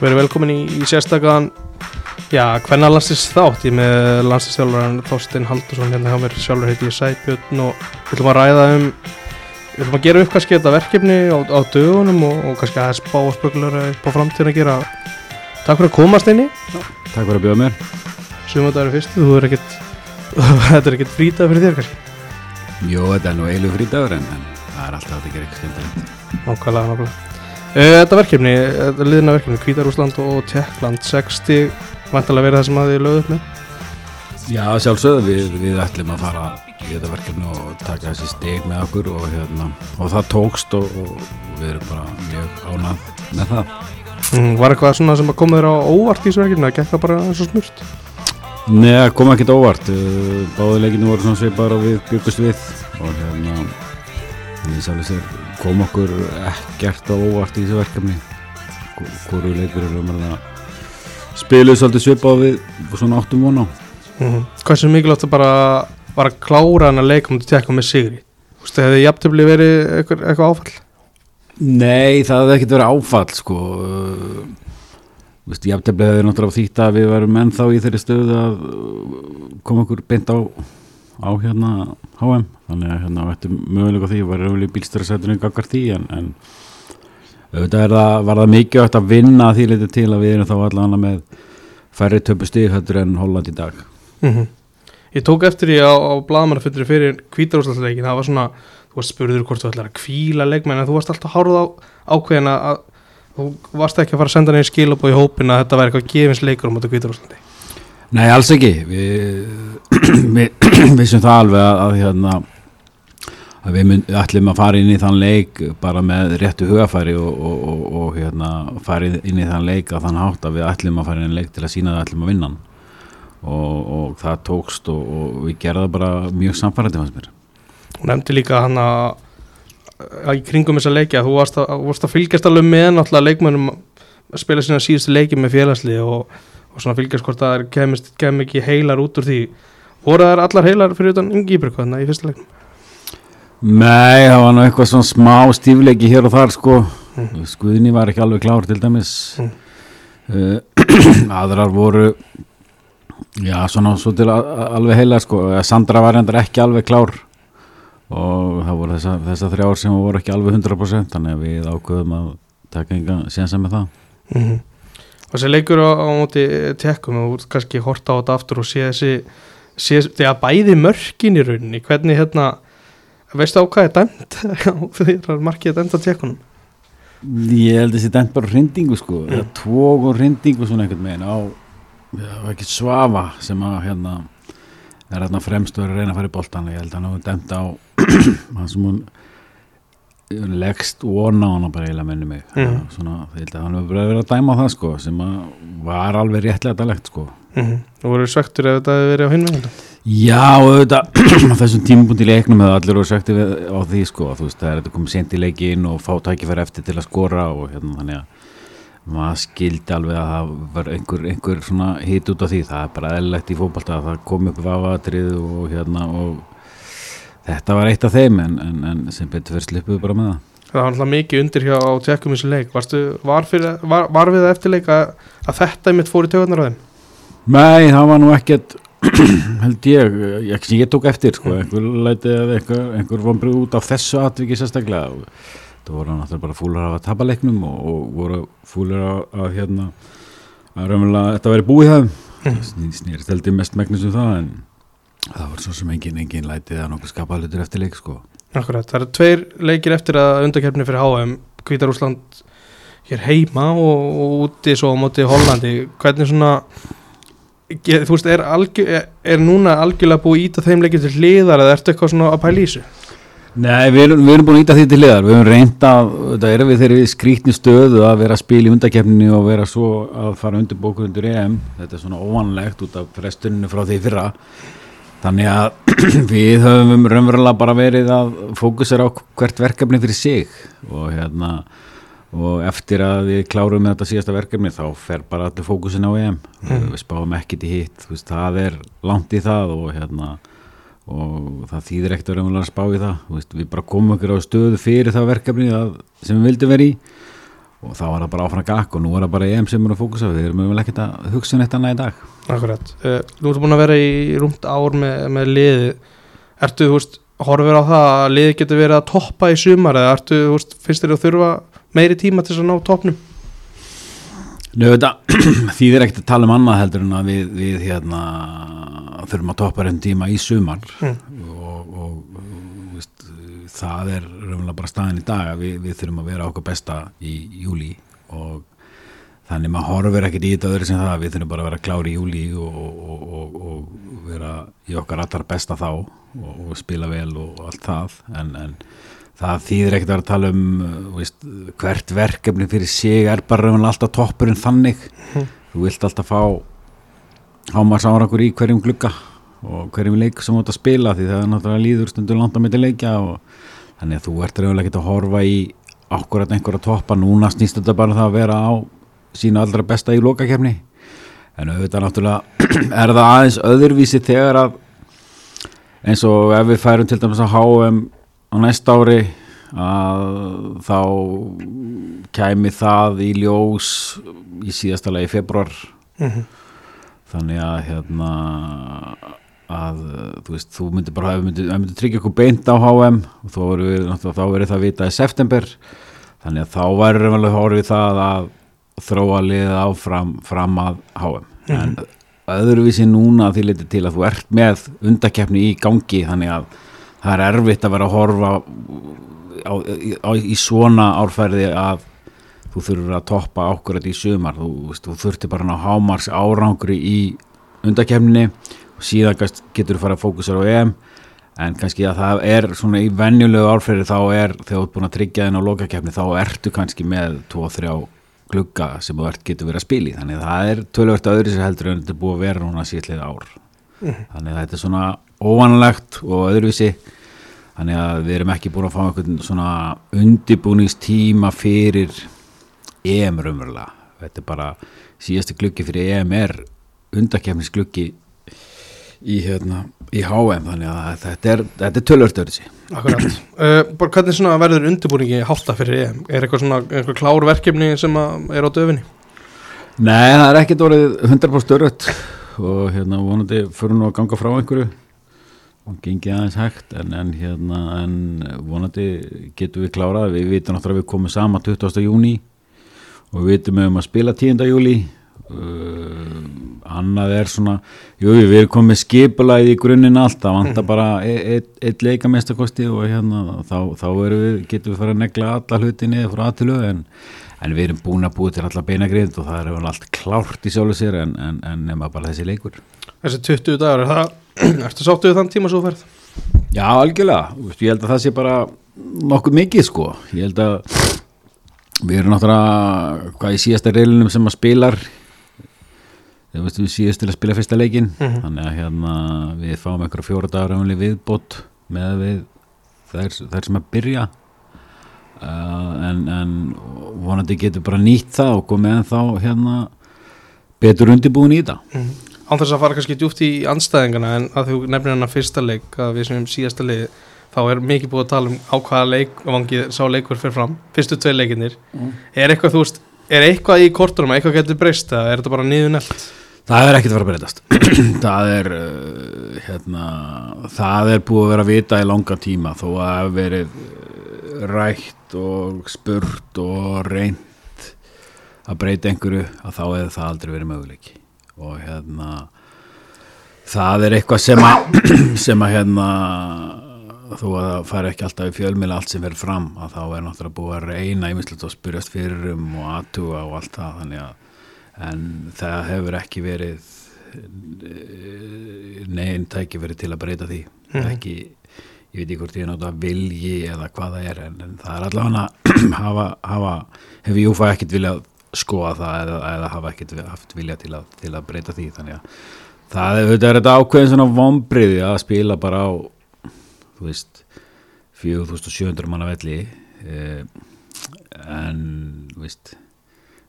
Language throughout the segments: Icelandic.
Verið velkomin í, í sérstakann Já, hvenna landsins þátt. Ég er með landsinsþjálfur Þorstein Haldursson hérna hjá mér. Sjálfur heiti ég Sæbjörn og við ætlum að ræða um við ætlum að gera upp kannski þetta verkefni á, á dögunum og, og kannski aðeins spá og spökular upp á framtíðin að gera. Takk fyrir að komast einni Takk fyrir að bjóða mér. Sumandagari fyrst, þú er ekkert þetta er ekkert frítag fyrir þér kannski? Jó, þetta er nú eilu frítagur en, en það er alltaf að þetta gera eitthvað uh, Þetta verkefni, þetta liðna verkefni Kvítarúsland og Tjekkland 60 vantilega verið það sem að þið lögðu upp með? Já, sjálfsögðu, við, við ætlum að fara í þetta verkefni og taka þessi steg með okkur og, hérna, og það tókst og, og við erum bara mjög ánað með það. Mm, Var eitthvað svona sem að koma þér á óvart í þessu verkefni að gekk það bara eins og smurt Nei, það kom ekkert óvart. Báði leikinu voru svona svipar og við byggust við og hérna sjálfur sér kom okkur ekkert á óvart í þessu verkefni hvoru leikur eru um að spiluð svolítið svipað við svona áttum vona mm. Hvað sem mikilvægt að bara var að klára hann að leika um til tjekka með sigri Þú veist, hefði jafntöfli verið eitthvað, eitthvað áfall? Nei, það hefði ekkert verið áfall sko Þú veist, jafntefnilega hefur náttúrulega þýtt að við varum ennþá í þeirri stöðu að koma okkur beint á, á hérna HM, þannig að hérna þetta mögulega því var auðvitað bílstæðarsætunum gaggar því en, en auðvitað er það, var það mikið að vinna því litið til að við erum þá allavega með færri töpu stíð hættur en Holland í dag. Mm -hmm. Ég tók eftir því á, á bladamannaföldri fyrir kvítarúslandsleikin, það var svona þú varst spurður hvort þú ætlar að kvíla leikmenn en þú varst alltaf hárað á ákveðin að þú varst ekki að fara að senda neyri skil upp á í hópin að þetta væri eitthvað gefins leikur á mótu kvítarúslandi Nei, alls ekki. Við, við vissum það alveg að, að, hérna, að við mynd, ætlum að fara inn í þann leik bara með réttu hugafæri og, og, og, og hérna, fara inn í þann leik að þann hátt að við ætlum að fara inn í leik til að sína að við ætlum að vinna og það tókst og við gerðum bara mjög samfærandi fannst mér. Hún nefndi líka hann að í kringum þessa leiki að þú varst að, varst að fylgjast alveg með náttúrulega leikmennum að spila sína síðustu leiki með félagsli og svona fylgjast hvort það kemist kem ekki heilar út úr því voru það allar heilar fyrir utan yngi íbyrkvæðina í fyrsta leiknum? Nei, það var nú eitthvað svona smá stífleiki hér og þar sko mm. skuðinni var ekki alveg klár til dæmis mm. uh, aðrar voru já svona svo til alveg heilar sko Sandra var endur ekki alveg klár og það voru þessa, þessa þrjár sem voru ekki alveg 100% þannig að við ákveðum að taka enga sénsa með það mm -hmm. og þessi leikur á, á móti tekkum og kannski horta á þetta aftur og sé þessi sé, þegar bæði mörkin í rauninni hvernig hérna veistu á hvað er dæmt? Að markið er dæmt á tekkunum ég held að þessi dæmt bara hrindingu sko. Mm. tvog og hrindingu svona einhvern veginn á ekki svafa sem að hérna er hérna fremstur að reyna að fara í boltan ég held að hann hefur dæmt á hann sem hún leggst vona á hana bara eiginlega menni mig mm. svona, að hann hefur verið að dæma það sko sem að var alveg réttlega dælegt sko mm -hmm. og voru svektur ef þetta hefur verið á hinveginn já þetta þessum í leiknum hefur allir voru svektur á því sko veist það er þetta komið sent í leikin og fá tækifæri eftir til að skora og hérna þannig að maður skildi alveg að það var einhver, einhver hit út af því það er bara eðlilegt í fókbalta að það kom upp vafatrið og hérna og þetta var eitt af þeim en, en, en sem betur fyrir slippuðu bara með það Það var alltaf mikið undir hjá á tjekkum þessu leik Varstu, var, fyrir, var, var við eftirleik að, að þetta mitt fór í töðunar á þeim? Nei, það var nú ekkert held ég, ég, ég tók eftir sko, mm. einhver læti að einhver, einhver vonbrið út af þessu atviki sérstaklega það voru náttúrulega bara fúlar af að tapa leiknum og, og voru fúlar að, að hérna að raunverulega þetta væri búið það mm. snýrist held ég mest megnis um það en það var svo sem engin, engin lætið að nokkuð skapa hlutur eftir leik sko. Akkurat, það eru tveir leikir eftir að undakefni fyrir HM, Kvítarúsland hér heima og, og úti svo á móti Hollandi, hvernig svona þú veist, er, algjör, er, er núna algjörlega búið ít að þeim leikir til hliðar eða ertu eitthvað svona að pæla í þessu? Nei, við erum, við erum búin að íta því til hliðar. Við erum reynda, þetta er við þeirri skrítni stöðu að vera að spila í undakefninu og vera svo að fara undir bóku undir EM, þetta er svona óvanlegt út af frestuninu frá því fyrra Þannig að við höfum raunverulega bara verið að fókusera á hvert verkefni fyrir sig. Og, hérna, og eftir að við klárum með þetta síðasta verkefni þá fer bara allir fókusin á EM. Mm. við spáum ekkit í hitt, veist, það er langt í það og, hérna, og það þýðir ekkert að raunverulega spá í það. Veist, við bara komum okkur á stöðu fyrir það verkefni að, sem við vildum vera í og þá var það bara áfram gakk og nú er það bara EM sem er að fókusa. Við erum vel ekkert að hugsa um þetta annað í dag. Akkurat, uh, nú ertu búin að vera í rúmt ár með, með liði Ertu, þú veist, horfir á það að liði getur verið að toppa í sumar eða ertu, þú veist, finnst þér að þurfa meiri tíma til þess að ná toppnum? Nú þetta þýðir ekkert að tala um annað heldur en að við, við hérna, þurfum að toppa einn tíma í sumar. Mm. og, það er raunverulega bara staðin í dag að við, við þurfum að vera okkur besta í júli og þannig maður horfir ekkert í þetta öðru sem það. Við þurfum bara að vera klári í júli og, og, og, og vera í okkar allar besta þá og, og spila vel og allt það. En, en það þýðir ekkert að tala um uh, veist, hvert verkefni fyrir sig er bara raunverulega alltaf toppurinn þannig. Þú vilt alltaf fá hámars árangur í hverjum glugga og hverjum leik sem ert að spila því það er náttúrulega líður stundur langt á milli leikja og þannig að þú ert reyðulega ekki að horfa í akkurat einhverja toppa. Núna snýst þetta bara um það að vera á sína allra besta í lokakefni en auðvitað náttúrulega er það aðeins öðruvísi þegar að eins og ef við færum til dæmis að HM á næsta ári að þá kæmi það í ljós í síðasta lagi februar Mm þannig að hérna að þú veist, þú myndir bara ef myndir, myndir tryggja okkur beint á HM og þá verður það vita í september. Þannig að þá verður að horfa í það að þróa liðið áfram fram að HM en öðruvísi núna að því leiti til að þú ert með undakeppni í gangi þannig að það er erfitt að vera að horfa á, á, í svona árferði að þú þurfur að toppa ákvörð í sumar, þú, þú þurfti bara að ná hámars árangri í undakefni síðan getur þú fara að fókusera á EM. En kannski að það er svona í venjulegu árferði þá er þegar þú ert búin að tryggja þenn á lokakefni þá ertu kannski með 2-3 glugga sem þú ert getur verið að spila í. Þannig að það er tölvört öðru sér heldur en þetta er búið að vera núna síðlega ár. Þannig að þetta er svona óvanlegt og öðruvísi. Þannig að við erum ekki búin að fá einhvern svona undibúningstíma fyrir EM raunverulega. Þetta er bara síðasti gluggi fyrir EM er undakefnisgluggi í, hérna, í HM þannig að þetta er, þetta er sér Akkurat uh, Bara hvernig svona verður undirbúningi hátta fyrir EM? Er eitthvað svona, eitthvað klár verkefni sem er á döfinni? Nei, það er ekkert orðið 100% örött og hérna vonandi fyrir nú að ganga frá einhverju og gengi aðeins hægt en, en hérna en vonandi getum við klárað við vitum náttúrulega að við komum sama 20. júni og við vitum um að spila 10. júli uh, annað er svona jú, við erum komið skipulaði í grunninn allt, það vantar bara e- eitt, eitt leikamestakosti og hérna þá, þá við, getum við fara að negla alla hluti niður frá aðtilu en, en við erum búin að búið til alla beinagrind og það er vel allt klárt í sjálfu sér en, en, en nema bara þessi leikur. Þessi 20 dagar, er það, ertu sáttu við þann tíma svo ferð? Já, algjörlega, ég held að það sé bara nokkuð mikið sko. Ég held að við erum náttúrulega hvað í síðasta reilinum sem að spilar þegar við síðast til að spila fyrsta leikin Mhm. þannig að hérna við fáum einhverja fjóra dagar viðbót með við þær, þær sem að byrja. Uh, en, en vonandi getur bara nýtt það og komið en þá hérna betur undirbúin í þetta. Mm. Án þess að fara kannski djúpt í anstæðingana en að þú nefnir hann að fyrsta leik að við sem síðasta leik þá er mikið búið að tala um á hvaða leik vangi sá leikur fyrir fram, fyrstu tvei leikinir er eitthvað þú veist, er eitthvað í kortunum eitthvað getur breyst eða er þetta bara niður nelt Það er ekkert að fara að breytast. Það er uh, hérna, það er búið að vera að vita í langa tíma þó að það hef verið uh, rætt og spurt og reynt að breyta einhverju að þá hefur það aldrei verið möguleiki. Og hérna það er eitthvað sem að sem að hérna þó að það fari ekki alltaf í fjölmila allt sem fer fram að þá er náttúrulega búið að reyna ímislegt og spyrjast fyrir um og aðtuga og allt það þannig að en það hefur ekki verið eh, neginn tæki verið til að breyta því Mhm. ekki, ég veit ekki hvort ég er náttúrulega vilji eða hvað það er en, en það er allavega hafa, hafa, hefur Júfa ekkit viljað skoða það eða, eða hafa ekkit haft vilja til að, til að breyta því þannig að það er, þetta er þetta ákveðin svona vombriði að spila bara á þú veist 4700 manna velli eh, en þú veist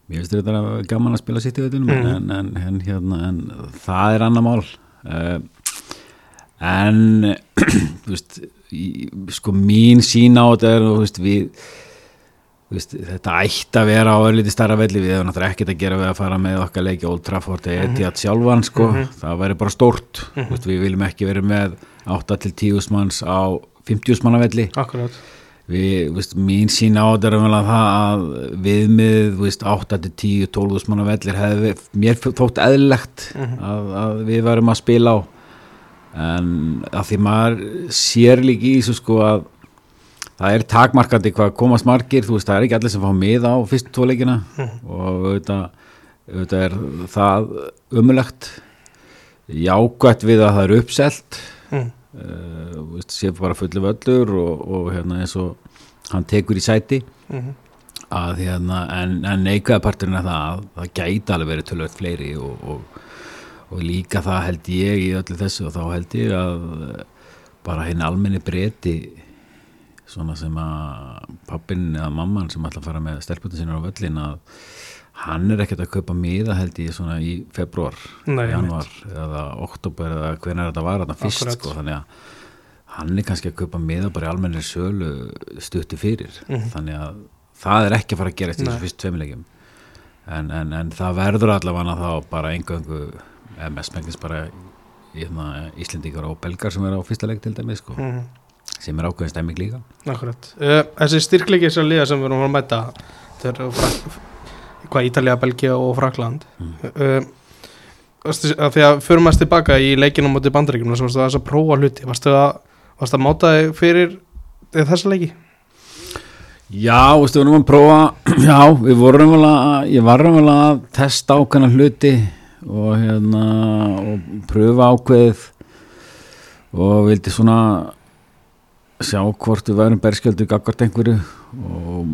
mér finnst þetta gaman að spila sitt í veitinum Mhm. en, en, en, hérna, en það er annar mál. Uh, en þú veist sko mín sín á þetta er þú veist við Vist, þetta ætti að vera á ölliti starra velli. Við hefum náttúrulega ekkert að gera við að fara með okkar leiki Old Trafford eða Mhm. Etihad sjálfan sko, það væri bara stórt. Vist, við viljum ekki vera með 8 til 10 manns á 50 manna velli. Akkurat við, vist, mín sín á þetta er að það að viðmið vist, 8 til 10, 12 manna vellir hefði mér þótt eðlilegt að, að við varum að spila á. En að því maður sér líka í þessu sko að það er takmarkandi hvað komast margir þú veist það er ekki allir sem fá mið á fyrstu tvoleikina og auðvitað, auðvitað er það umulegt jákvætt við að það er uppselt. Mm. Uh, sé bara fullu völlur og, og hérna eins og hann tekur í sæti Mm. að hérna en, en neikvæða parturinn er það að það gæti alveg verið tölvöld fleiri og, og, og líka það held ég í öllu þessu og þá held ég að bara henni almenni breyti svona sem að pappin eða mamman sem ætla að fara með stelputin sinna á völlin að hann er ekkert að kaupa miða held ég svona í februar, Nei, januar eða oktober eða hvenær þetta var þarna fyrst sko, þannig að hann er kannski að kaupa miða bara í almennir sölu stutti fyrir þannig að það er ekki að fara að Mhm. Nei. þessu fyrst tveimilegjum en, en, en það verður allavega þá bara eingöngu eða mest mengis bara hérna, Íslendingar og Belgar sem er á fyrsta leik til dæmis sko, Mm. sem er ákveðin stemming líka Akkurat. Uh, þessi styrkleiki þessar liða sem við erum að mæta þetta er frak, hvað Ítalía, Belgia og Frakland Mm. uh, að fyrir maður tilbaka í leikinum mútið bandaríkjum þess að þess að prófa hluti varstu að, varstu að máta þig fyrir þessa leiki? Já, við erum að prófa já, við vorum vel að ég var vel að testa ákveðna hluti og hérna og pröfa ákveðið og vildi svona sjá hvort við værum berskjöldu gagvart einhverju og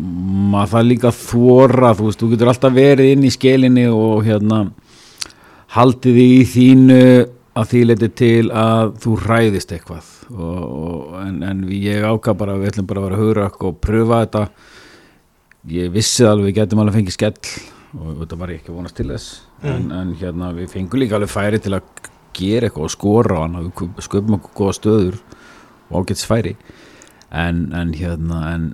maður það líka þóra, þú veist, þú getur alltaf verið inn í skelinni og hérna haldið í þínu að því leiti til að þú ræðist eitthvað. Og, og, en, en ég ákvað bara að við ætlum bara að vera hugrak og pröfa þetta. Ég vissi alveg við getum alveg fengið skell og þetta var ég ekki að vonast til þess. En, en hérna við fengum líka alveg færi til að gera eitthvað og skora á hann og við sköpum okkur góða stöður og ágætt færi en, en hérna en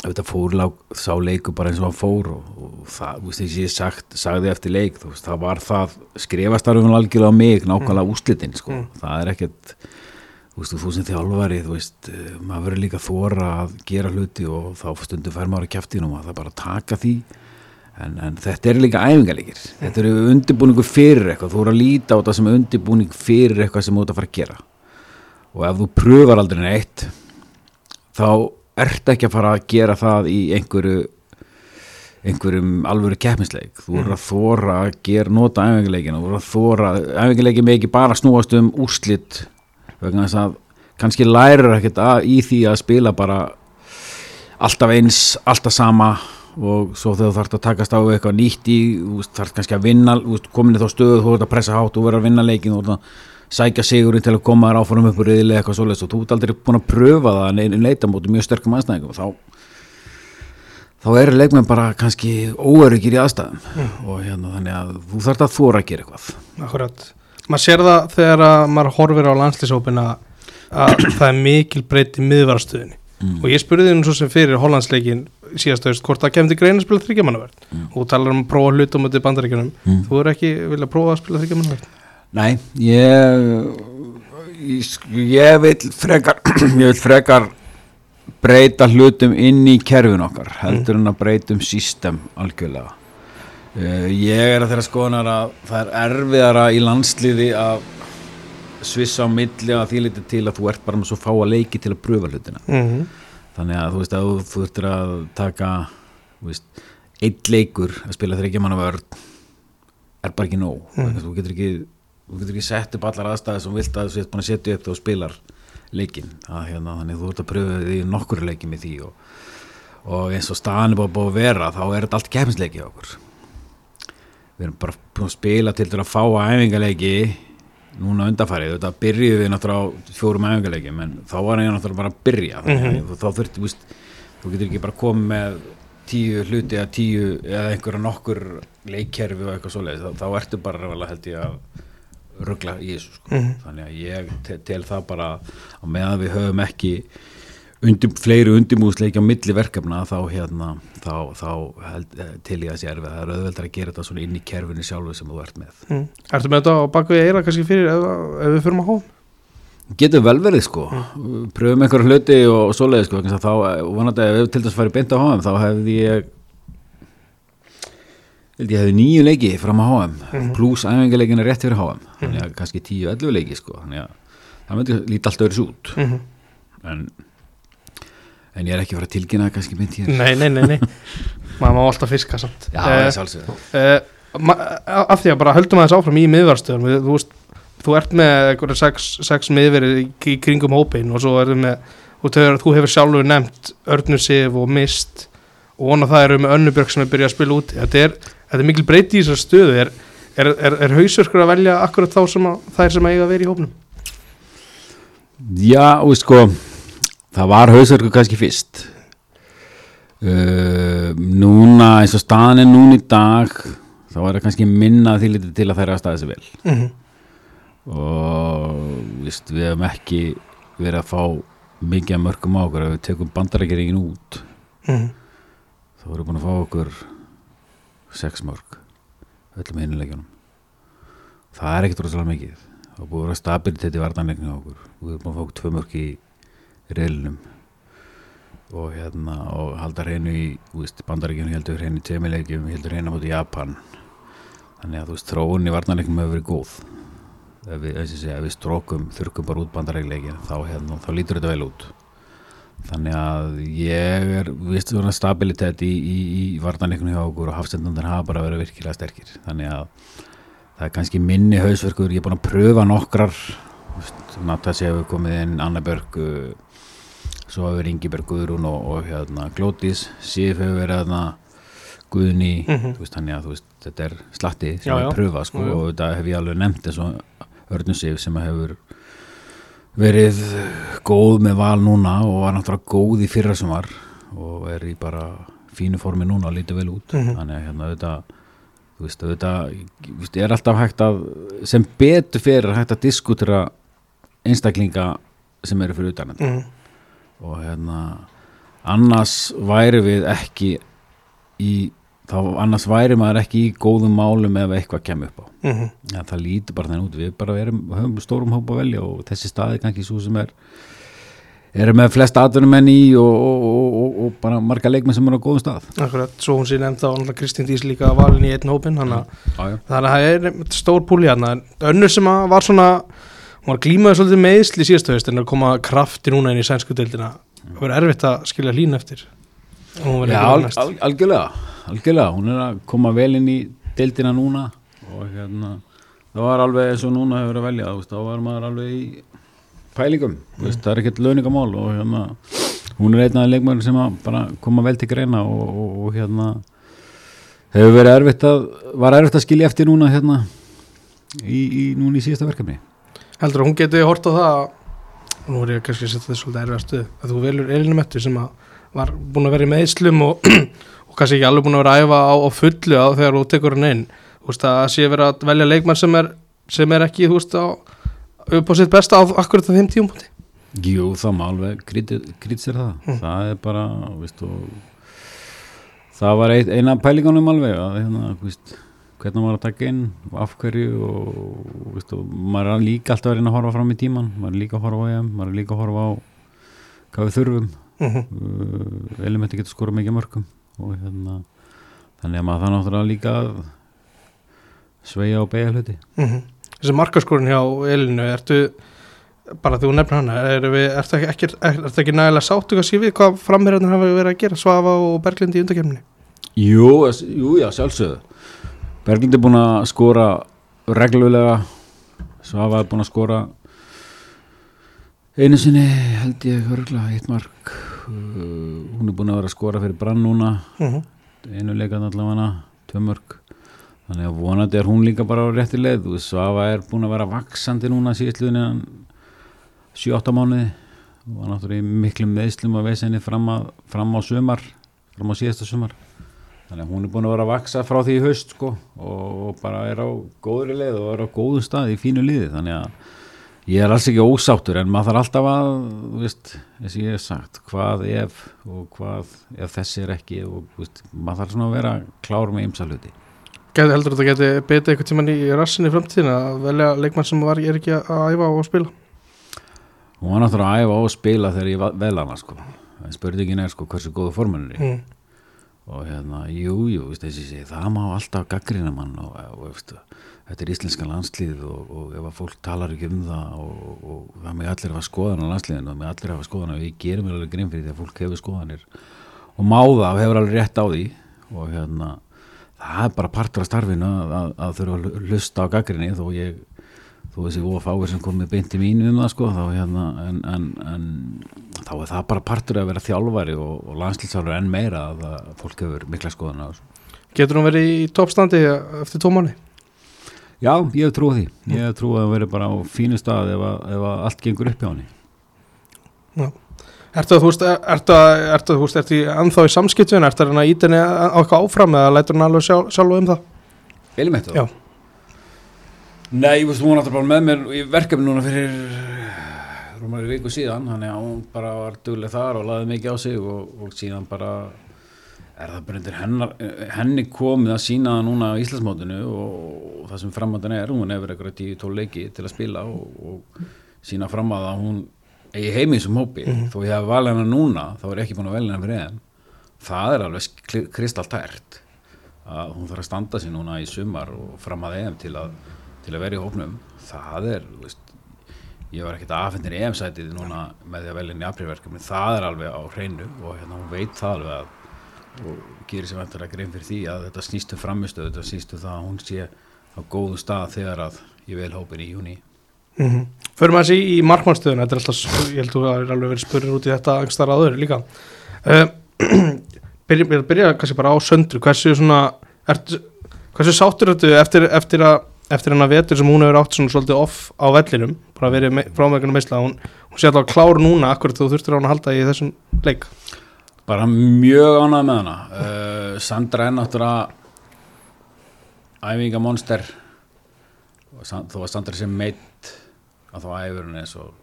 þetta fór sá leiku bara eins og hann fór og, og það, þú veist, ég sagt, sagði eftir leik, veist, það var það skrifastarfum algjörlega á mig, nákvæmlega mm. úslitin, sko, það er ekkert þú veist, þú sem þjálfari, þú veist eh, maður verður líka þóra að gera hluti og þá stundum fær maður að kjaftinum að það bara taka því. En, en þetta er líka æfingalegir þetta eru undirbúningu fyrir eitthvað. Þú eru að líta á þetta sem undirbúning fyrir eitthvað sem þú ert að fara að gera. Og ef þú pröfar aldrei neitt þá ert ekki að fara að gera það í einhverju einhverjum alvöru keppnisleik? Þú voru að þóra að gera nota æfingarleikin þú voru að þóra, æfingarleikin með ekki bara snúast um úrslit vegna þess að kannski lærir ekkert að, í því að spila bara alltaf eins, alltaf sama og svo þegar þú þarfst að takast á eitthvað nýtt í, þú þarfst kannski að vinna þú veist, komin í þá stöðu, þú ert að pressa hátt þú verður að vinna leikin, þú ert að sækja sigurinn til að koma þér áfram upp úr reyðilega eitthvað svoleiðis. Og þú ert aldrei búin að pröfa það neina leita mútið mjög sterkum aðstæðingum þá þá eru leikmenn bara kannski óöryggir í aðstæðum. Og hérna þannig að þú þarfst að þóra að gera eitthvað. Akkurat. Maður sér það þegar að maður horfir á landslýsópina að það er mikil breytt í miðvarastöðinni. Mm. og ég spurði þínu svo sem fyrir Hollandsleikin síðast auðvist hvort það kemdi grein að spila þryggjamannaverð Mm. og þú talar um að prófa hlut á mötið bandaríkjunum. Mm. þú er ekki vilja prófa að spila þryggjamannaverð Nei, ég ég, ég vil frekar ég vil frekar breyta hlutum inn í kerfin okkar heldur en að breyta um system algjörlega uh, ég er að þeirra skoðanar að það er erfiðara í landsliði að svissa á milli að því liti til að þú ert bara með svo fáa leiki til að pröfa hlutina mm -hmm. þannig að þú veist að þú þurftir að taka veist, eitt leikur að spila þryggja manna vörn er bara ekki nóg mm. þú getur ekki þú getur ekki sett upp allar aðstæði sem vilt að þú sést búin að setja upp þá spilar leikin hérna, þannig að þú ert að pröfa því nokkur leiki með því og, og eins og staðan er búin að vera þá er þetta allt kefnisleiki á okkur. Við erum bara búin að spila til til að fá æfingarleiki núna undarfærið, þetta byrjuði við náttúrulega á fjórum æfingarleikim en þá var ég náttúrulega bara að byrja þannig að þá þurfti, þú veist, þú getur ekki bara komið með tíu hluti eða tíu eða einhverja nokkur leikkerfi og eitthvað svoleiðis, þá, þá ertu bara ræðilega held ég að ruggla í þessu sko. Mhm. þannig að ég te tel það bara á meðan við höfum ekki undir, fleiri undirbúðsleiki á milli verkefna þá hérna þá, þá held, eh, til ég að sé erfið það er auðveldar að gera þetta svona inn í kerfinu sjálfu sem þú ert með mm. Ertu með þetta á bakvið eira kannski fyrir ef, ef við förum að hóum? Getur vel verið sko pröfum einhverja hluti og svoleiði sko að þá eh, vonandi ef við til dæs farið beint á HM þá hefði ég held ég hefði nýju leiki fram á HM Mhm. pluss æfingarleikina rétt fyrir HM þannig að kannski 10-11 leiki sko. Þannig að það myndi líti alltaf verið út. Mm en, en ég er ekki að fara að það kannski mynd hér. Nei, nei, nei, nei. Maður má alltaf fiska samt. Já, það er sjálfsögð uh, af því að bara höldum aðeins áfram í miðvarstöðum við, þú veist, þú ert með einhverja sex, sex miðverið í, kringum hópin og svo er þú, hefur, þú hefur sjálfur nefnt Örnusif og Mist og vona það eru með Önnubjörg sem er byrjað að spila út þetta er, þetta er mikil breyti í þessar stöðu. Er, er, er, er hausverkur að velja akkurat þá sem að, þær sem að eiga að vera í hópnum? Já, og sko það var hausverku kannski fyrst. Uh, núna eins og staðan er núna í dag þá er það kannski minna því litið til að þær að staða sig vel. Mm -hmm. og víst, við hefum ekki verið að fá mikið að mörgum á okkur. Ef við tekum bandarækjaríkin út Mm þá erum við búin að fá okkur sex mörg öllum hinnilegjunum það er ekkert rosalega mikið. Er búin að vera stabilitet í vartanleikinu okkur. Og við erum búin að fá okkur tvö mörg í reilinum og hérna og halda hreinu í bandaríkjunum heldur hreinu í temilegjum heldur hreinu á móti Japan. Þannig að þú veist þróun í vartanleikinu hefur verið góð. Ef við, og við strókum þurkum bara út bandaríkleikin þá, hérna, þá lítur þetta vel út þannig að ég er vist svona stabilitet í, í, í vartanleikinu hjá okkur og hafstendundan hafa bara verið virkilega sterkir þannig að það er kannski minni hausverkur, ég er búin að pröfa nokkrar Natasja hefur komið inn Anna Björg uh, svo hefur Ingi Björg Guðrún og, og hérna Glótis, Sif hefur verið hérna Guðni, Mhm. þú veist þannig að veist, þetta er slatti sem Já, við já. pröfa sko, já. og þetta hef ég alveg nefnt eins og Örnum Sif sem hefur verið góð með val núna og var náttúrulega góð í fyrra sem var og er í bara fínu formi núna og lítið vel út. Mhm. þannig að hérna auðvitað þú veist, auðvitað, veist, er alltaf hægt að sem betur fyrir hægt að diskutera einstaklinga sem eru fyrir utan þetta. Mm og hérna annars væri við ekki í þá annars væri maður ekki í góðum málum ef eitthvað kemur upp á -hmm. ja, það lítur bara þannig út. Við bara erum, höfum stórum hópa velja og þessi staði kannski svo sem er erum með flest atvinnumenn í og, og, og, og, bara marga leikmenn sem eru á góðum stað. Akkurat, svo hún sé nefnd þá Kristín Dís líka valin í einn hópin þannig að það er stór púli hérna. Önnur sem var svona hún var glímaði svolítið meðsli síðastu haust en er að koma krafti núna inn í sænsku deildina. Það verður erfitt að skilja lín eftir. Já, al, al, algjörlega, algjörlega, hún er að koma vel inn í deildina núna og hérna, það var alveg eins og núna hefur verið að velja, þá var maður alveg í pælingum, veist, það er ekkert launingamál og hérna, hún er einn af leikmæður sem að bara koma vel til greina og, og, og hérna hefur verið erfitt að, var erfitt að skilja eftir núna hérna í, í núna í síðasta verkefni. Heldur að hún geti hort á það og nú er ég kannski að setja þetta svolítið erfið stuð að þú velur Elinu Mettu sem að var búin að vera í meðslum og, og kannski ekki alveg búin að vera að æfa á, á fullu á þegar þú tekur hann inn veist að sé verið að velja leikmann sem er, sem er ekki veist á upp á sitt besta á akkurat á þeim tíumpúti Jú, það má alveg krýtsir það Mm. það er bara, veist og það var ein, eina pælingunum alveg að hérna, hvernig maður að taka inn af hverju og, og maður er líka alltaf að reyna að horfa fram í tíman maður er líka að horfa á EM, maður er líka að horfa á hvað við þurfum mm -hmm. uh, elementi getur skora mikið mörgum og hérna þannig að maður það náttúrulega líka að sveia og beigja hluti. Þessi markaskorun hjá Elinu ertu bara þú nefnir hana er við, ertu ekki, ekki, er, ertu ekki nægilega sáttu kannski við hvað framherjarnir hafa verið að gera Svafa og Berglind í undakefni Jú, jú, já, sjálfsögðu. Berglind er búin að skora reglulega. Svafa er búin að skora einu sinni held ég örgulega eitt mark. Uh, hún er búin að vera að skora fyrir brann núna. Mm -hmm. einu leikan allavega tvö mörg þannig að vonandi er hún líka bara á rétti leið. Veist, Svafa er búin að vera vaksandi núna síðastluðin 7-8 mánuði. Og var náttúrulega í miklum meðslum að vesenni fram, að, fram á sumar fram á síðasta sumar. Þannig að hún er búin að vera að vaksa frá því í haust sko, og bara er á góðri leið og er á góðu stað í fínu liði. Þannig að ég er alls ekki ósáttur en maður þarf alltaf að veist, eins og ég hef sagt hvað ef og hvað ef þessi er ekki og veist, maður þarf svona að vera klár með ymsa hluti Gæti heldur þetta geti betið eitthvað tíman í rassinni í framtíðina að velja leikmann sem var, er ekki að æfa og spila? Hún var náttúrulega að æfa á að spila þegar ég vel hana sko. En spurningin er sko hversu góðu formunir er mm. og hérna, jú, jú, veist, þessi sé, það má alltaf gaggrina mann og, og veist, þetta er íslenska landslið og, og ef að fólk talar ekki um það og, og, það með allir hafa skoðan á landsliðinu og með allir hafa skoðan og við gerum alveg grein fyrir því að fólk hefur skoðanir og má það og hefur alveg rétt á því. Og hérna það er bara partur af starfinu að, að, að þurfa að hlusta á gaggrinni þó ég þó þessi OFA sem komið beint í mínu um það sko þá hérna en, en, en þá er það bara partur að vera þjálfari og, og landslýsálfur enn meira að, að fólk hefur mikla skoðan þessu Getur hún verið í toppstandi eftir mánu? Já, ég hef trúið því. Ég hef trúið að það veri bara á fínu stað ef, að, ef að allt gengur upp hjá henni. Ertu að þú veist, ertu að, ertu að þú veist, ertu í ennþá í samskiptun, ertu að að íta henni á eitthvað áfram eða lætur hann alveg sjálf, sjálf um það? Viljum þetta? Já. Nei, ég veist, hún var náttúrulega bara með mér í verkefni núna fyrir rúmari viku síðan, þannig að hún bara var dugleg þar og laði mikið á sig og, og síðan bara er það bara undir hennar, henni komið að sína það núna á Íslandsmótinu og, og það sem framöndan er, hún hefur eitthvað 10-12 leiki til að spila og, og sína fram að að hún í þessum hópi, þó ég hef valið hennar núna þá er ég ekki búin að velja hennar fyrir þeim það er alveg kristaltært að hún þarf að standa sér núna í sumar og fram að EM til að, til að vera í hópnum. Það er, veist ég var ekkert aðfendir EM-sætið núna með því að velja henni aprilverkefni, það er alveg á hreinu og hérna hún veit það alveg að og gerir sér vantar að grein fyrir því að þetta snýstu framistöðu, þetta snýstu það að hún sé á góðu stað þegar að ég vel hópin í júni Mm -hmm. Förum að þessi í markmannstöðuna, þetta er alltaf, ég held að það er alveg verið spurning út í þetta angstar aður líka. Uh, byrja, byrja, byrja kannski bara á söndru, hversu svona, ert, hversu sáttur þetta eftir, eftir að eftir hennar vetur sem hún hefur átt svona svolítið off á vellinum, bara verið me, frámækunum meisla, hún, hún sé alltaf klár núna akkurat þú þurftir á hann að halda í þessum leik? Bara mjög ánægð með hana. Uh, Sandra er náttúrulega æfingamonster. Og san- þó að Sandra sem meitt að þá æfur hún eins og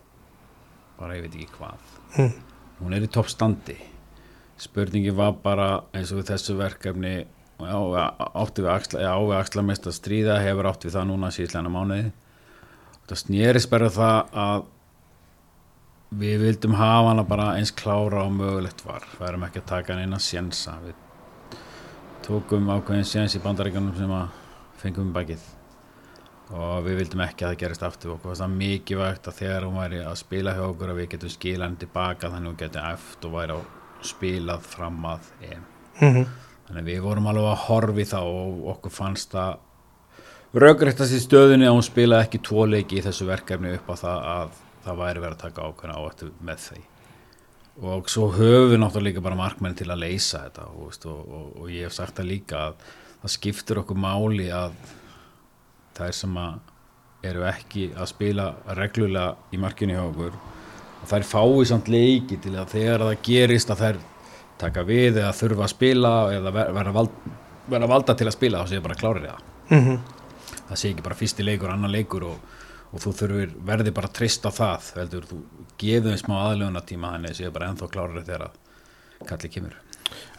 bara ég veit ekki hvað. Mm. hún er í toppstandi spurningi var bara eins og þessu verkefni átti við axla, já, við axla mest að stríða hefur átt við það núna síðslega mánuði. Það snerist bara það að við vildum hafa hana bara eins klára og mögulegt var. Við erum ekki að taka hann eina sjensa. Við tókum ákveðin sjens í bandaríkanum sem að fengum um bakið og við vildum ekki að það gerist aftur. Okkur var það mikilvægt að þegar hún væri að spila hjá okkur að við getum skila henni tilbaka þannig að hún geti eftir og væri á spilað fram að mm -hmm. þannig að við vorum alveg að horfi þá og okkur fannst það raugrættast í stöðunni að hún spilaði ekki tvo leiki í þessu verkefni upp á það að það væri verið að taka ákveðna áhættu með þeim og svo höfum við náttúrulega líka bara markmenn til að leysa þetta og, og, og, og ég hef sagt það líka að það skiptir okkur máli að þær sem að eru ekki að spila reglulega í markinu hjá okkur. Og þær fái samt leiki til að þegar það gerist að þær taka við eða þurfa að spila eða ver- verða vald, verða valda til að spila þá sé bara klárir það. Mm það sé ekki bara fyrsti leikur, annar leikur og, og þú þurfir, verði bara trist á það heldur, þú gefur þeim smá aðlöfuna tíma þannig að sé bara ennþá klárir þegar að kalli kemur.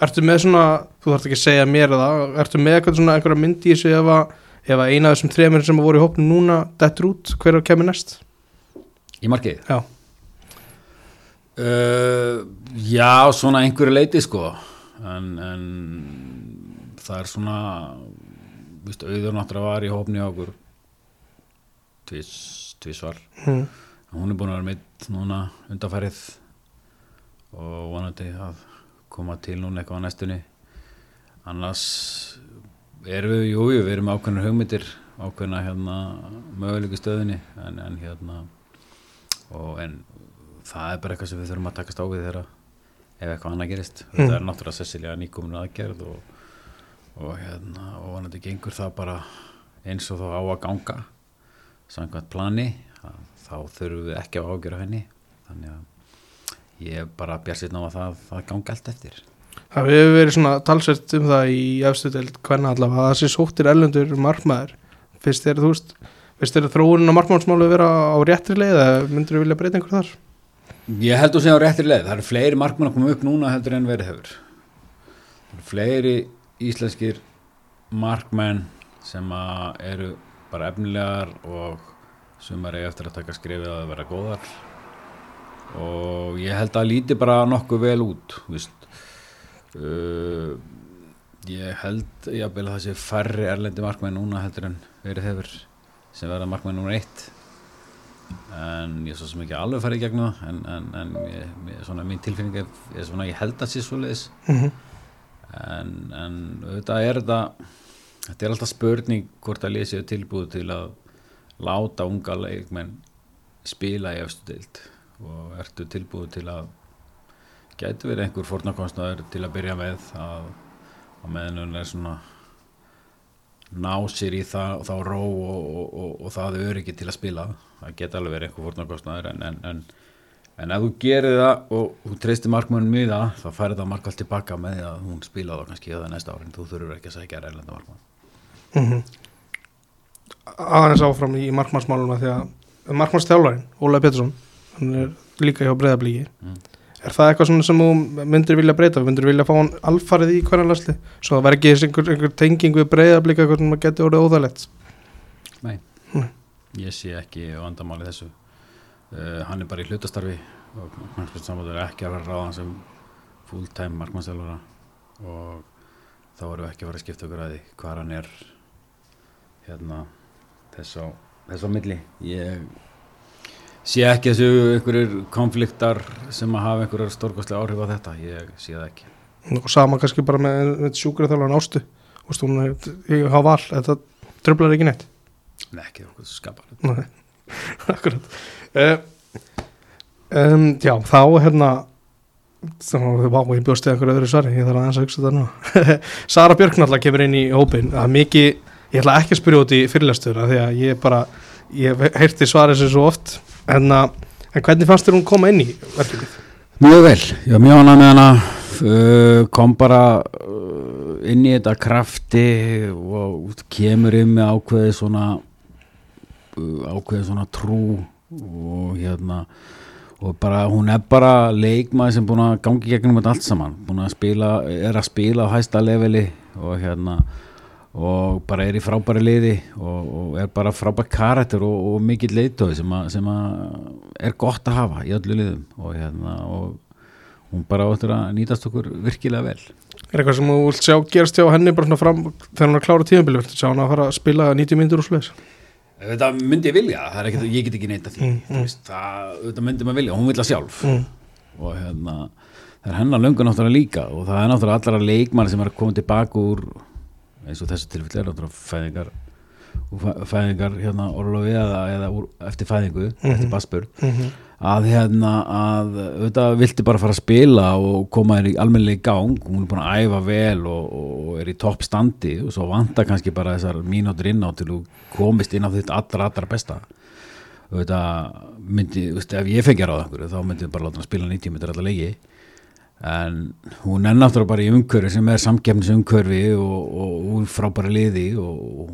Ertu með svona, þú þarft ekki að segja mér það, ertu með eitthvað svona einhverja myndi í þessu ef að, ef að eina af þessum þremur sem voru í hópnu núna dettur út, hver er kemur næst? í markið? Já, Uh, já, svona einhverju leiti sko. En, en það er svona víst, auður náttúrulega var í hópni á okkur tvis, tvisvar. Mm. hún er búin að vera meitt núna undanfærið og vonandi að koma til núna eitthvað á næstunni. Annars erum við, jú, jú, við erum ákveðnar hugmyndir ákveðna hérna mögulegu stöðinni en, en hérna og en það er bara eitthvað sem við þurfum að takast á við þegar ef eitthvað annað gerist. Mm. þetta er náttúrulega Cecilia nýkomin aðgerð og, og hérna og vonandi gengur það bara eins og þá á að ganga samkvæmt plani að þá þurfum við ekki að ágjöra henni. Þannig að ég er bara bjart á að það, það gangi allt eftir Það hefur verið svona talsvert um það í efstu deild hvernig allavega að það sé sóttir erlendur markmaður fyrst þegar þú veist veist þér þróunin á markmannsmálu vera á réttri leið eða myndir þú vilja breyta einhver þar? Ég held þú segja á réttir leið, það eru fleiri markmann að koma upp núna heldur en verið hefur Það eru fleiri íslenskir markmenn sem að eru bara efnilegar og sumar eigi eftir að taka skrifið að vera góðar og ég held að líti bara nokkuð vel út víst. Uh, ég held jafnvel að það sé færri erlendi markmenn núna heldur en verið hefur sem verða markmenn númer eitt. En ég er svo sem ekki alveg farið í gegnum það en, en, en ég, ég, svona, mín tilfinning er, svona, ég held að sé svo leiðis Mm en, en auðvitað er þetta þetta er alltaf spurning hvort að lesi tilbúið til að láta unga leikmenn spila í efstu deild. Og ertu tilbúið til að gæti verið einhver fórnarkostnaður til að byrja með að, að meðan er svona ná sér í það, þá ró og, og, og, og það öryggi til að spila það geta alveg verið einhver fórnarkostnaður en, en, en, en ef þú gerir það og þú treystir markmannum í það þá færi það markall tilbaka með því að hún spila þá kannski það næsta árin, þú þurfur ekki að segja erlenda markmann -hmm. aðeins áfram í markmannsmáluna því að markmannsþjálfarinn, Ólaði Pettersson hann er líka hjá breyðablíki Mm. Er það eitthvað svona sem þú myndir vilja breyta? Myndir vilja fá hann alfarið í hverjan lasli svo það verði ekki einhver, einhver tenging við breyðablíka eitthvað sem geti orðið óþægilegt? Nei, Nei. ég sé ekki vandamáli þessu. Uh, hann er bara í hlutastarfi og knarspilsamöður er ekki að vera ráðan sem full-time markmannstjálfara og þá erum við ekki að fara að skipta okkur að því hvað hann er hérna þess á, þess á milli. Ég sé ekki þessu einhverjir konfliktar sem að hafa einhverjar stórkostlega áhrif á þetta? Ég sé það ekki. Og sama kannski bara með, með sjúkraþjálfarinn Ástu. Og er, ég hafa val þetta tröflar ekki neitt. Nei, ekki okkur skapar akkurat. Uh, um, Já, þá hérna að vá, ég bjóst eða einhverju öðru svari ég þarf aðeins að hugsa þetta nú. Sara Björk náttúrulega kemur inn í hópin það er mikið, ég ætla ekki að spyrja út í fyrirlestur því að ég bara ég hef heyrti svarið sér svo oft en, að, en hvernig fannst þér hún koma inn í verkefnið? Mjög vel, já mjög hana með hana uh, kom bara uh, inn í þetta krafti og kemur inn með ákveði svona uh, ákveði svona trú og hérna og bara hún er bara leikmaði sem búin að gangi gegnum þetta allt saman búin að spila, er að spila á hæsta leveli og hérna og bara er í frábæri liði og, og er bara frábæri karakter og, og mikill leitói sem, að- sem að er gott að hafa í öllu liðum. Og hérna og hún bara áttur að nýtast okkur virkilega vel. Er eitthvað sem þú vilt sjá gerast hjá henni bara svona fram þegar hún er að klára tíðanbili viltu sjá hann að fara að spila 90 mínútur og sliðis? Þetta myndi ég vilja, það er ekkert, ég get ekki neita því. Mm, mm, veist, það, þetta myndi maður vilja, hún vilja sjálf. Mm. og hérna það er hennar löngu náttúrulega líka. Og það er náttúrulega allara leikmann sem er að koma tilbaka úr eins og þessu tilfelli er náttúrulega fæðingar fæðingar hérna orlofi eða, eða úr, eftir fæðingu, eftir baspur Mm að hérna að auðvitað vilti bara fara að spila og koma þér í almennilega í gang hún er búin að æfa vel og, og er í topp standi og svo vantar kannski bara þessar mínútur inn á til þú komist inn á þitt allra allra besta. Auðvitað myndi, þú veist, ef ég fengi að ráða þá myndi ég bara láta hann spila 90 minnur alltaf leiki en hún er náttúrulega bara í umhverfi sem er samkefnis umhverfi og, og hún er frábæra liði og, og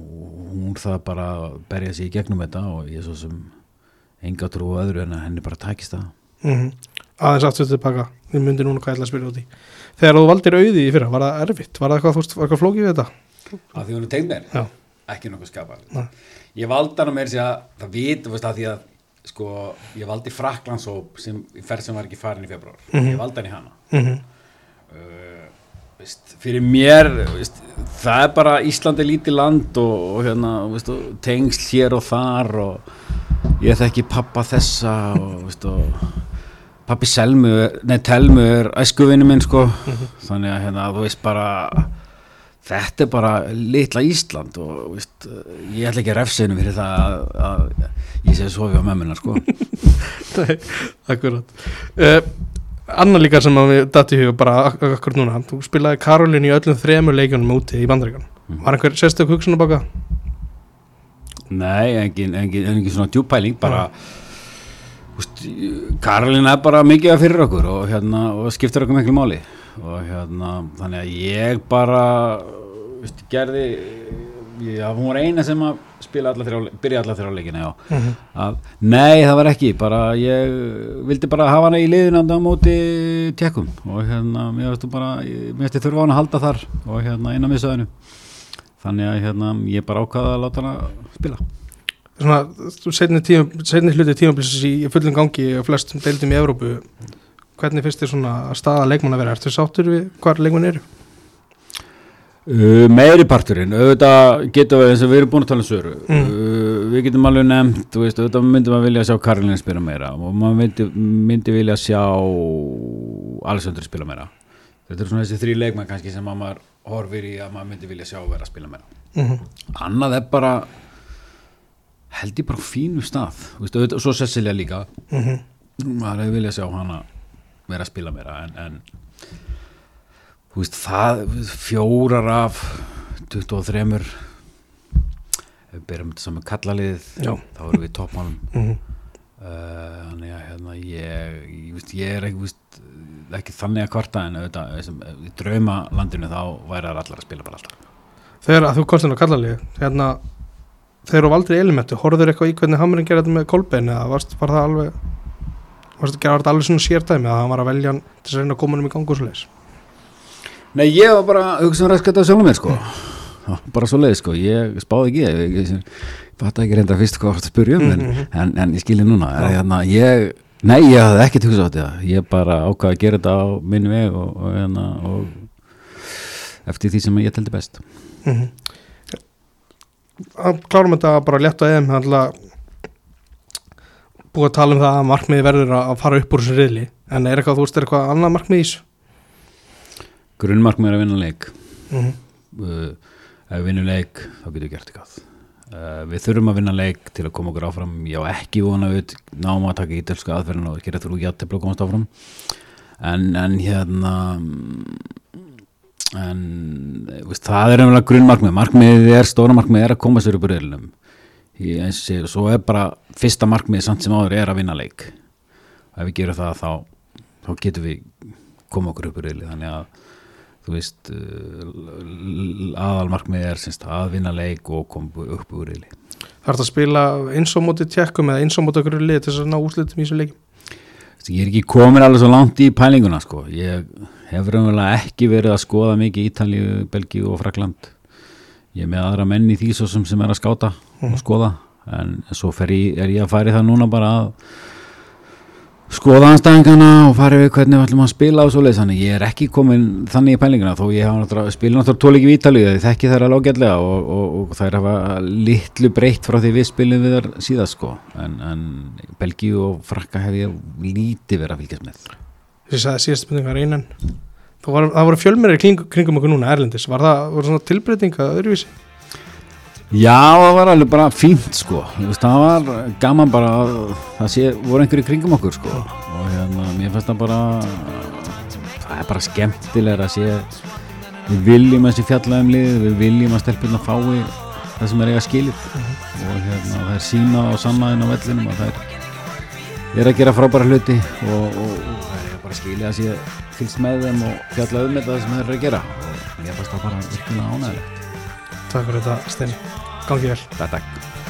hún það bara að berja sig í gegnum þetta og ég svo sem enga trú öðru en að henni bara takist það. -hmm. aðeins aftur tilbaka þið myndir núna hvað ég ætla að spyrja út í. Þegar þú valdir auði í fyrra, var það erfitt? var það eitthvað, veist, var eitthvað flókið við þetta? að því hún er tegn mér, Já, ekki nokkuð skapar ég valdi hana með þess að það vit, þú veist að því að sko, ég valdi Fraklandshóp sem ferð sem var ekki farin í februar Mhm. ég valdi hann í hana. Mm uh, veist, fyrir mér veist, það er bara Ísland er lítið land og, og hérna, veist, og tengsl hér og þar og ég þekki pappa þessa og, og pappi Selmu, nei Telmu er æskuvinni minn sko. Þannig að hérna, þú veist bara þetta er bara litla Ísland og veist, ég ætla ekki að refsinu fyrir það að, að ég sé svo við á mömmuna sko. Nei, akkurat. Uh, Anna líka sem að við dætti huga bara ak akkur núna, þú spilaði Karolín í öllum þremur leikjunum úti í bandaríkan Mhm. var einhver sérstök hugsun á baka? Nei, engin, engin, engin svona djúpæling bara úst, Karolín er bara mikið að fyrir okkur og, hérna, og skiptir okkur miklu máli og hérna, þannig að ég bara úst, gerði já, hún var eina sem að alla þrjá, byrja alla þrjá leikina, já. Mhm. að, nei, það var ekki, bara ég vildi bara hafa hana í liðinanda á móti tekkum og hérna, mér veistu bara mér veist ég þurfa hana að halda þar og hérna inn á miðsöðinu þannig að hérna, ég bara ákvaða að láta hana spila. Svona, þú setni, hluti tímabilsis í fullum gangi og flestum deildum í Evrópu hvernig finnst þér svona staða leikmann að vera? Ertu sáttur við hvar leikmann eru? Uh, meiri parturinn, auðvitað getum við eins og við erum búin að tala um söru Mm. uh, við getum alveg nefnt veist, auðvitað myndum að vilja sjá Karolina spila meira og maður myndi, myndi vilja sjá Alessandri spila meira þetta er svona þessi þrý leikmenn kannski sem að maður horfir í að maður myndi vilja sjá vera að spila meira Mm -hmm. annað er bara held ég bara fínu stað veist, auðvitað, og svo Cecilia líka Mhm. maður hefur viljað sjá hana vera að spila meira en, en þú veist það fjórar af 23 ef við byrjum þetta saman kallalið þá erum við toppmálum. Mhm. uh, þannig að hérna, ég, ég, veist, ég er ekki, veist, ekki þannig að kvarta en auðvitað, þessum, í draumalandinu þá væri það allar að spila bara alltaf. Þegar að þú komst inn á kallalið hérna, þegar þú valdir elimettu horfður eitthvað í hvernig Hamrin gerði þetta með Kolbein eða varst, var það alveg var þetta alveg svona sérdæmi að hann var að velja hann til þess að reyna að koma hann í gangu og svo leis Nei, ég var bara að hugsa um ræðskvæta sjálfum mér sko bara svo leið sko, ég spáði ekki ég, ég, ég fatt ekki reynda fyrst hvað að spurja um en, Mhm. en, en ég skilji núna Já. hérna, ég, Nei, ég hafði ekkert hugsað á þetta ég bara ákvaði að gera þetta á minn veg og, og, hérna, og eftir því sem ég teldi best mm -hmm. Klárum þetta bara létt eðum þannig búið að tala um það að markmiði verður að fara upp úr þessu riðli. En er eitthvað, þú veist, er eitthvað annað markmið í þessu? Grunnmarkmið er að vinna leik. Mm -hmm. uh, ef við vinnum leik þá getum við gert eitthvað. Uh, við þurfum að vinna leik til að koma okkur áfram. Ég á ekki vona við náum að taka ítölsku aðferðin og gera þurru jættið og komast áfram. En, en hérna en veist, það er umlega grunnmarkmið. Markmiðið er, stóra markmiðið er að koma sér upp úr reilunum og svo er bara fyrsta markmiðið samt sem áður er að vinna leik. Og ef við gerum það þá, þá getum við koma okkur upp úr reili þannig að þú veist aðalmarkmið er semst, að vinna leik og koma upp úr reyli Það er að spila eins og móti tjekkum eða eins og móti okkur lið til þess að ná úslitum í þessu leikim ég er ekki komin alveg svo langt í pælinguna sko. ég hef raunverulega ekki verið að skoða mikið Ítalíu, Belgíu og Frakland ég er með aðra menn í því svo sem, sem er að skáta og skoða. En svo ég, er ég að færi það núna bara að skoða anstæðingana og fara við hvernig við ætlum að spila og svo leiðis, þannig ég er ekki komin þannig í pælinguna þó ég náttúrulega spilað náttúrulega tóleiki í Ítalíu, ég þekki þær alveg ágætlega og, og, og þær hafa litlu breytt frá því við spilum við þar síðast sko. En, en Belgíu og Frakka hef ég lítið verið að fylgjast með. Ég sagði síðast spurningar einan var, Það voru fjölmennir kring, kringum okkur núna Erlendis, var það voru svona tilbreyting að öðruvísi? Já, það var alveg bara fínt sko. Það var gaman bara að það sé, voru einhverju kringum okkur sko. Og hérna, mér finnst það bara það er bara skemmtilega að sé við viljum að sé fjalla um lið við viljum að stelpuna fái það sem er eiga skilið. Og hérna, það er sína og sannaðin á vellinum og það er, er að gera frábæra hluti og, og, bara skilið að sé fylgst með þeim og fjalla um þetta sem þeir eru að gera. Og mér finnst það bara virkilega ánægilegt Takk fyrir þetta Steini, gangið vel. Takk, takk